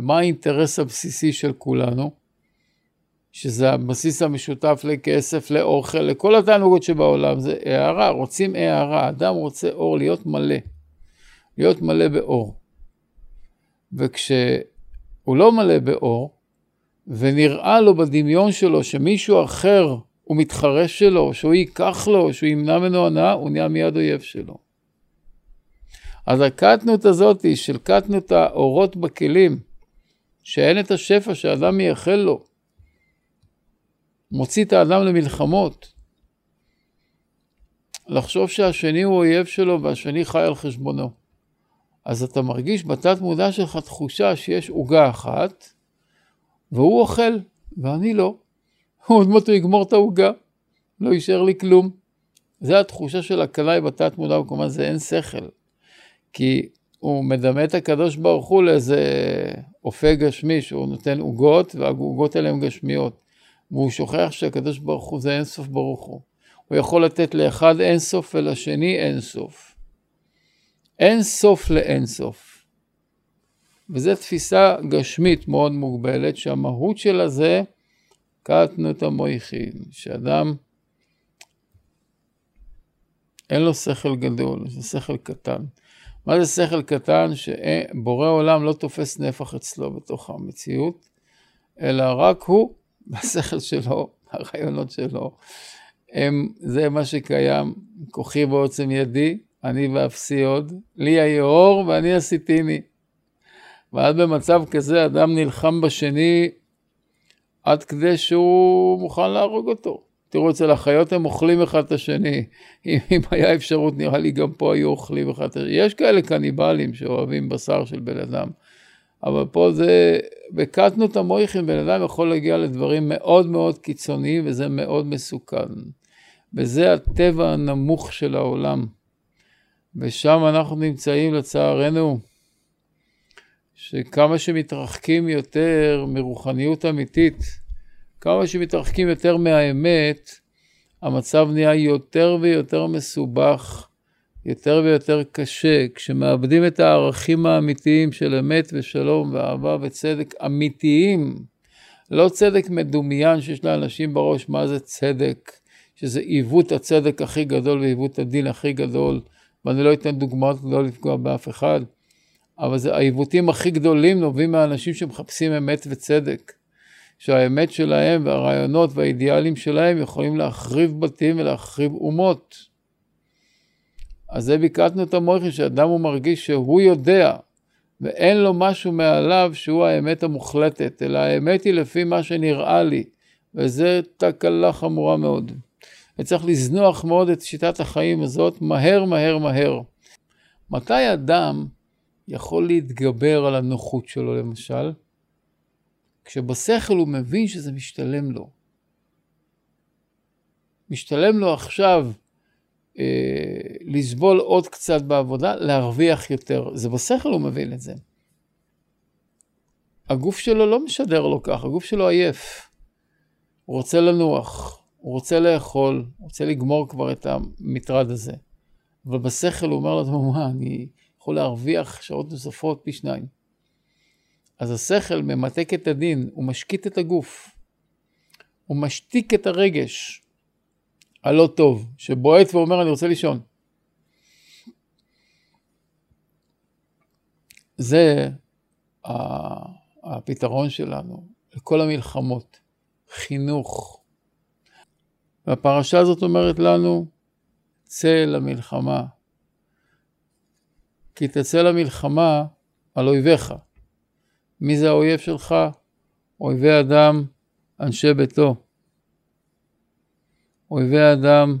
ומה האינטרס הבסיסי של כולנו, שזה הבסיס המשותף לכסף, לאוכל, לכל התענוגות שבעולם, זה הערה, רוצים הערה, אדם רוצה אור, להיות מלא, להיות מלא באור. וכשהוא לא מלא באור, ונראה לו בדמיון שלו שמישהו אחר הוא מתחרש שלו, שהוא ייקח לו, שהוא ימנע ממנו הנאה, הוא נהיה מיד אויב שלו. אז הקטנות הזאת של קטנות האורות בכלים, שאין את השפע שאדם מייחל לו, מוציא את האדם למלחמות. לחשוב שהשני הוא אויב שלו והשני חי על חשבונו. אז אתה מרגיש בתת מודע שלך תחושה שיש עוגה אחת, והוא אוכל, ואני לא. עוד מעט הוא יגמור את העוגה, לא יישאר לי כלום. זה התחושה של הקנאי בתת מודע, וכמובן זה אין שכל. כי הוא מדמה את הקדוש ברוך הוא לאיזה אופה גשמי, שהוא נותן עוגות, והעוגות האלה הן גשמיות. והוא שוכח שהקדוש ברוך הוא זה אינסוף ברוך הוא. הוא יכול לתת לאחד אינסוף ולשני אינסוף. אין סוף לאין סוף. וזו תפיסה גשמית מאוד מוגבלת, שהמהות שלה זה קטנות המויכין, שאדם אין לו שכל גדול, זה שכל קטן. מה זה שכל קטן? שבורא עולם לא תופס נפח אצלו בתוך המציאות, אלא רק הוא, בשכל שלו, הרעיונות שלו. הם, זה מה שקיים, כוחי ועוצם ידי, אני ואפסי עוד, לי היאור ואני עשיתיני. ואז במצב כזה אדם נלחם בשני עד כדי שהוא מוכן להרוג אותו. תראו, אצל החיות הם אוכלים אחד את השני. אם, אם היה אפשרות, נראה לי גם פה היו אוכלים אחד את השני. יש כאלה קניבלים שאוהבים בשר של בן אדם. אבל פה זה, בקטנות המויכין, בן אדם יכול להגיע לדברים מאוד מאוד קיצוניים, וזה מאוד מסוכן. וזה הטבע הנמוך של העולם. ושם אנחנו נמצאים לצערנו, שכמה שמתרחקים יותר מרוחניות אמיתית, כמה שמתרחקים יותר מהאמת, המצב נהיה יותר ויותר מסובך, יותר ויותר קשה. כשמאבדים את הערכים האמיתיים של אמת ושלום ואהבה וצדק אמיתיים, לא צדק מדומיין שיש לאנשים בראש מה זה צדק, שזה עיוות הצדק הכי גדול ועיוות הדין הכי גדול, ואני לא אתן דוגמאות לא לפגוע באף אחד, אבל זה העיוותים הכי גדולים נובעים מהאנשים שמחפשים אמת וצדק. שהאמת שלהם והרעיונות והאידיאלים שלהם יכולים להחריב בתים ולהחריב אומות. אז זה ביקטנו את המויכין, שאדם הוא מרגיש שהוא יודע, ואין לו משהו מעליו שהוא האמת המוחלטת, אלא האמת היא לפי מה שנראה לי, וזה תקלה חמורה מאוד. וצריך לזנוח מאוד את שיטת החיים הזאת מהר, מהר, מהר. מתי אדם יכול להתגבר על הנוחות שלו, למשל? כשבשכל הוא מבין שזה משתלם לו. משתלם לו עכשיו אה, לסבול עוד קצת בעבודה, להרוויח יותר. זה בשכל הוא מבין את זה. הגוף שלו לא משדר לו כך, הגוף שלו עייף. הוא רוצה לנוח, הוא רוצה לאכול, הוא רוצה לגמור כבר את המטרד הזה. אבל בשכל הוא אומר לעצמו, מה, אני יכול להרוויח שעות נוספות פי שניים. אז השכל ממתק את הדין, הוא משקיט את הגוף. הוא משתיק את הרגש הלא טוב, שבועט ואומר אני רוצה לישון. זה הפתרון שלנו לכל המלחמות, חינוך. והפרשה הזאת אומרת לנו, צא למלחמה, כי תצא למלחמה על אויביך. מי זה האויב שלך? אויבי אדם, אנשי ביתו. אויבי אדם,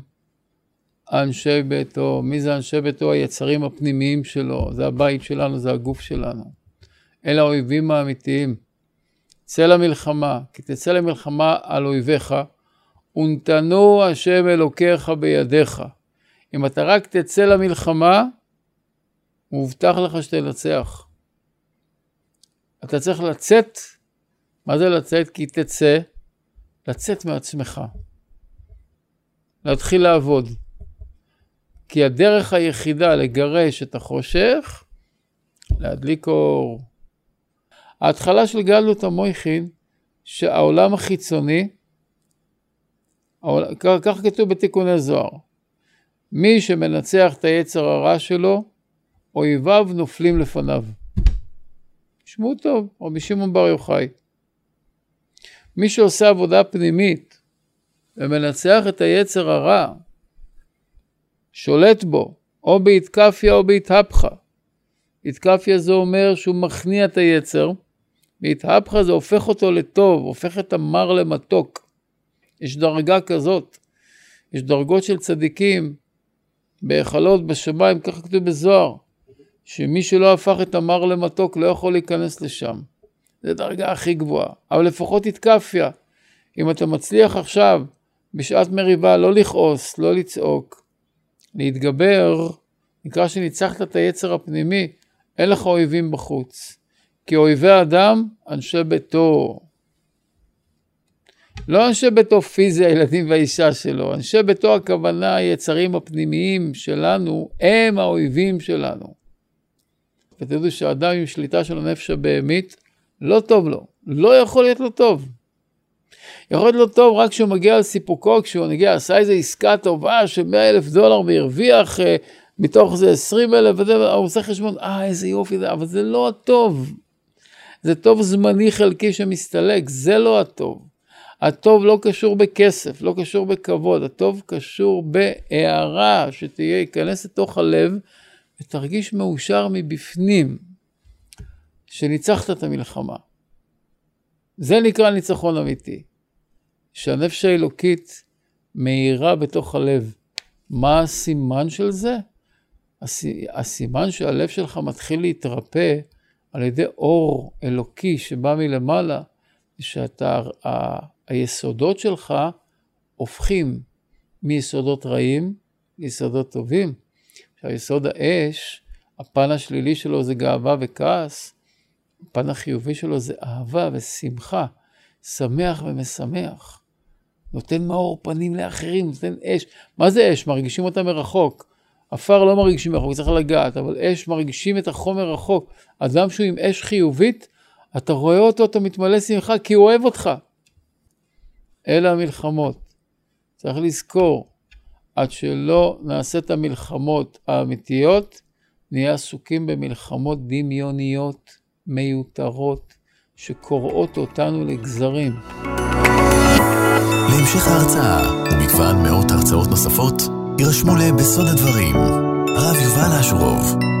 אנשי ביתו. מי זה אנשי ביתו? היצרים הפנימיים שלו. זה הבית שלנו, זה הגוף שלנו. אלה האויבים האמיתיים. צא למלחמה, כי תצא למלחמה על אויביך, ונתנו השם אלוקיך בידיך. אם אתה רק תצא למלחמה, מובטח לך שתנצח. אתה צריך לצאת, מה זה לצאת? כי תצא, לצאת מעצמך. להתחיל לעבוד. כי הדרך היחידה לגרש את החושך, להדליק אור. ההתחלה של גלות המויכין, שהעולם החיצוני, כך כתוב בתיקוני זוהר, מי שמנצח את היצר הרע שלו, אויביו נופלים לפניו. תשמעו טוב, רבי שמעון בר יוחאי. מי שעושה עבודה פנימית ומנצח את היצר הרע, שולט בו, או בהתקפיה או בהתהפכה. התקפיה זה אומר שהוא מכניע את היצר, והתהפכה זה הופך אותו לטוב, הופך את המר למתוק. יש דרגה כזאת. יש דרגות של צדיקים בהיכלות בשמיים, ככה כתוב בזוהר, שמי שלא הפך את המר למתוק לא יכול להיכנס לשם. זו דרגה הכי גבוהה. אבל לפחות התקפיה. אם אתה מצליח עכשיו, בשעת מריבה, לא לכעוס, לא לצעוק, להתגבר, נקרא שניצחת את היצר הפנימי, אין לך אויבים בחוץ. כי אויבי האדם, אנשי ביתו. לא אנשי ביתו פיזי, הילדים והאישה שלו, אנשי ביתו הכוונה, היצרים הפנימיים שלנו, הם האויבים שלנו. ותדעו שאדם עם שליטה של הנפש הבהמית, לא טוב לו, לא יכול להיות לו טוב. יכול להיות לו טוב רק כשהוא מגיע לסיפוקו, כשהוא מגיע, עשה איזו עסקה טובה של 100 אלף דולר והרוויח אה, מתוך זה 20 אלף, וזה, הוא עושה חשבון, אה, איזה יופי זה, אבל זה לא הטוב. זה טוב זמני חלקי שמסתלק, זה לא הטוב. הטוב לא קשור בכסף, לא קשור בכבוד, הטוב קשור בהערה שתהיה, ייכנס לתוך הלב ותרגיש מאושר מבפנים, שניצחת את המלחמה. זה נקרא ניצחון אמיתי. שהנפש האלוקית מאירה בתוך הלב. מה הסימן של זה? הסימן שהלב שלך מתחיל להתרפא על ידי אור אלוקי שבא מלמעלה, שאתה, ה, היסודות שלך הופכים מיסודות רעים ליסודות טובים. שהיסוד האש, הפן השלילי שלו זה גאווה וכעס, הפן החיובי שלו זה אהבה ושמחה, שמח ומשמח. נותן מאור פנים לאחרים, נותן אש. מה זה אש? מרגישים אותה מרחוק. עפר לא מרגישים מרחוק, צריך לגעת, אבל אש מרגישים את החומר רחוק. אדם שהוא עם אש חיובית, אתה רואה אותו, אתה מתמלא שמחה, כי הוא אוהב אותך. אלה המלחמות. צריך לזכור, עד שלא נעשה את המלחמות האמיתיות, נהיה עסוקים במלחמות דמיוניות, מיותרות, שקורעות אותנו לגזרים. להמשך ההרצאה ומגוון מאות הרצאות נוספות, יירשמו ל"בסוד הדברים", הרב יובל אשורוב.